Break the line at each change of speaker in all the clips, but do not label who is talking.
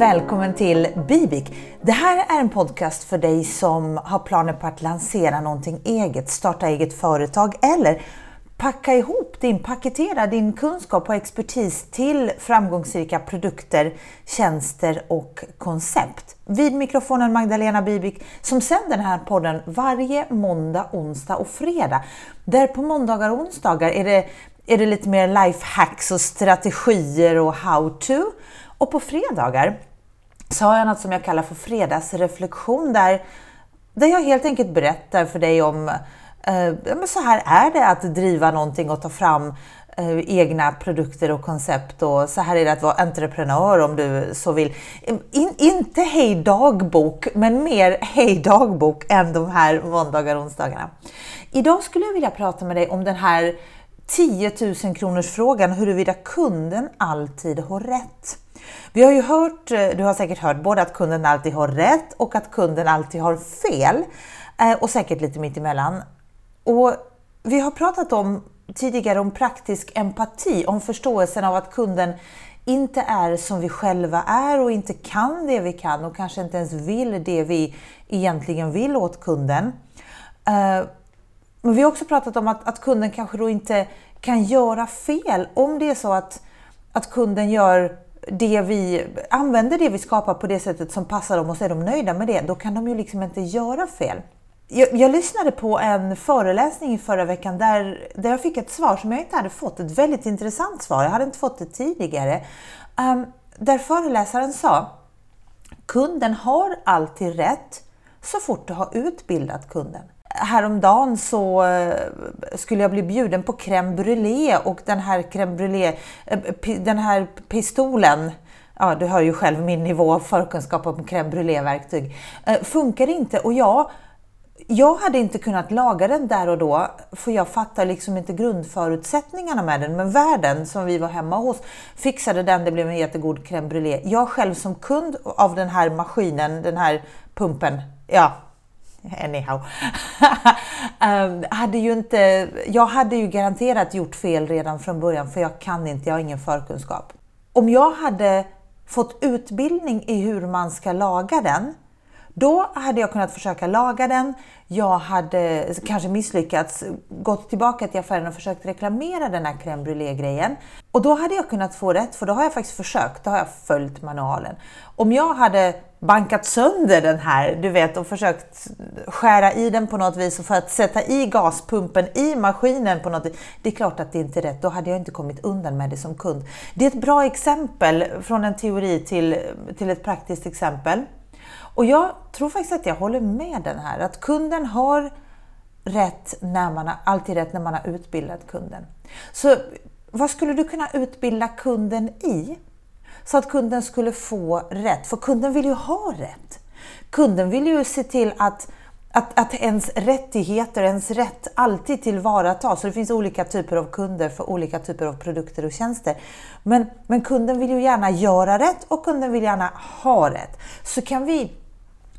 välkommen till Bibik. Det här är en podcast för dig som har planer på att lansera någonting eget, starta eget företag eller packa ihop din, paketera din kunskap och expertis till framgångsrika produkter, tjänster och koncept. Vid mikrofonen Magdalena Bibik som sänder den här podden varje måndag, onsdag och fredag. Där på måndagar och onsdagar är det, är det lite mer lifehacks och strategier och how to. Och på fredagar så har jag något som jag kallar för fredagsreflektion där, där jag helt enkelt berättar för dig om eh, men så här är det att driva någonting och ta fram eh, egna produkter och koncept och så här är det att vara entreprenör om du så vill. In, inte hej dagbok, men mer hej dagbok än de här måndagar och onsdagarna. Idag skulle jag vilja prata med dig om den här 10 000 kronors frågan huruvida kunden alltid har rätt. Vi har ju hört, eh, du har säkert hört både att kunden alltid har rätt och att kunden alltid har fel. Eh, och säkert lite mitt emellan. Och vi har pratat om tidigare om praktisk empati, om förståelsen av att kunden inte är som vi själva är och inte kan det vi kan och kanske inte ens vill det vi egentligen vill åt kunden. Eh, men vi har också pratat om att, att kunden kanske då inte kan göra fel om det är så att, att kunden gör det vi använder det vi skapar på det sättet som passar dem och så är de nöjda med det, då kan de ju liksom inte göra fel. Jag, jag lyssnade på en föreläsning i förra veckan där, där jag fick ett svar som jag inte hade fått, ett väldigt intressant svar, jag hade inte fått det tidigare. Um, där föreläsaren sa, kunden har alltid rätt så fort du har utbildat kunden häromdagen så eh, skulle jag bli bjuden på crème brûlée och den här crème brûlée, eh, den här pistolen, ja du hör ju själv min nivå av förkunskap om crème brûlée-verktyg, eh, funkar inte och jag jag hade inte kunnat laga den där och då, för jag fattar liksom inte grundförutsättningarna med den. Men värden som vi var hemma hos fixade den, det blev en jättegod crème brûlée. Jag själv som kund av den här maskinen, den här pumpen, ja, anyhow. um, hade ju inte, jag hade ju garanterat gjort fel redan från början för jag kan inte, jag har ingen förkunskap. Om jag hade fått utbildning i hur man ska laga den, då hade jag kunnat försöka laga den. Jag hade kanske misslyckats, gått tillbaka till affären och försökt reklamera den här crème brûlée-grejen. Och då hade jag kunnat få rätt, för då har jag faktiskt försökt, då har jag följt manualen. Om jag hade bankat sönder den här, du vet, och försökt skära i den på något vis och för att sätta i gaspumpen i maskinen på något vis. Det är klart att det inte är rätt, då hade jag inte kommit undan med det som kund. Det är ett bra exempel från en teori till, till ett praktiskt exempel. Och jag tror faktiskt att jag håller med den här, att kunden har rätt när man har, alltid rätt när man har utbildat kunden. Så vad skulle du kunna utbilda kunden i? Så att kunden skulle få rätt, för kunden vill ju ha rätt. Kunden vill ju se till att att, att ens rättigheter, ens rätt alltid tillvaratas. Så det finns olika typer av kunder för olika typer av produkter och tjänster. Men, men kunden vill ju gärna göra rätt och kunden vill gärna ha rätt. Så kan vi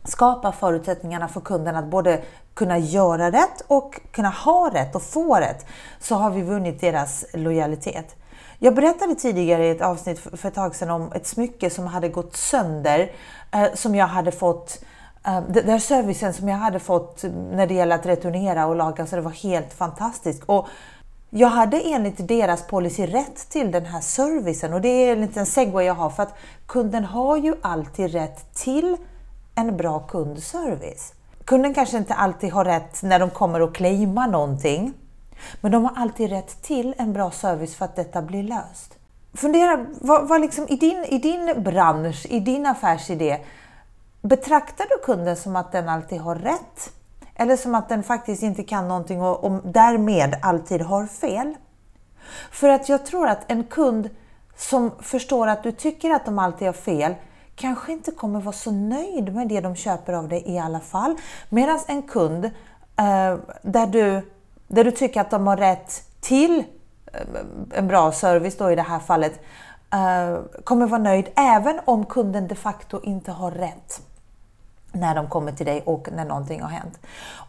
skapa förutsättningarna för kunden att både kunna göra rätt och kunna ha rätt och få rätt, så har vi vunnit deras lojalitet. Jag berättade tidigare i ett avsnitt för ett tag sedan om ett smycke som hade gått sönder, eh, som jag hade fått Eh, den där servicen som jag hade fått när det gäller att returnera och laga, så det var helt fantastiskt. Och jag hade enligt deras policy rätt till den här servicen och det är en liten segway jag har för att kunden har ju alltid rätt till en bra kundservice. Kunden kanske inte alltid har rätt när de kommer och claimar någonting, men de har alltid rätt till en bra service för att detta blir löst. Fundera, vad, vad liksom, i, din, i din bransch, i din affärsidé, betraktar du kunden som att den alltid har rätt? Eller som att den faktiskt inte kan någonting och, och därmed alltid har fel? För att jag tror att en kund som förstår att du tycker att de alltid har fel, kanske inte kommer vara så nöjd med det de köper av dig i alla fall. Medan en kund eh, där, du, där du tycker att de har rätt till eh, en bra service då i det här fallet eh, kommer vara nöjd även om kunden de facto inte har rätt när de kommer till dig och när någonting har hänt.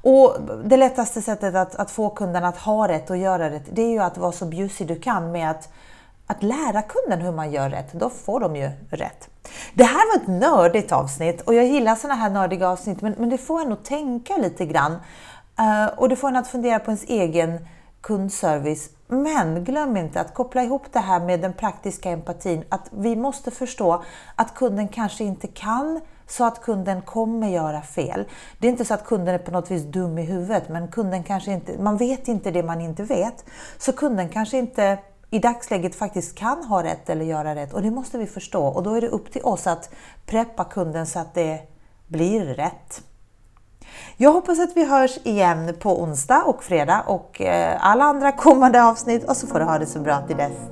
Och Det lättaste sättet att, att få kunden att ha rätt och göra rätt, det är ju att vara så bjussig du kan med att att lära kunden hur man gör rätt, då får de ju rätt. Det här var ett nördigt avsnitt och jag gillar sådana här nördiga avsnitt men, men det får en att tänka lite grann. Uh, och det får en att fundera på ens egen kundservice. Men glöm inte att koppla ihop det här med den praktiska empatin. Att vi måste förstå att kunden kanske inte kan så att kunden kommer göra fel. Det är inte så att kunden är på något vis dum i huvudet, men kunden kanske inte, man vet inte det man inte vet. Så kunden kanske inte i dagsläget faktiskt kan ha rätt eller göra rätt och det måste vi förstå och då är det upp till oss att preppa kunden så att det blir rätt. Jag hoppas att vi hörs igen på onsdag och fredag och eh, alla andra kommande avsnitt och så får du ha det så bra till dess.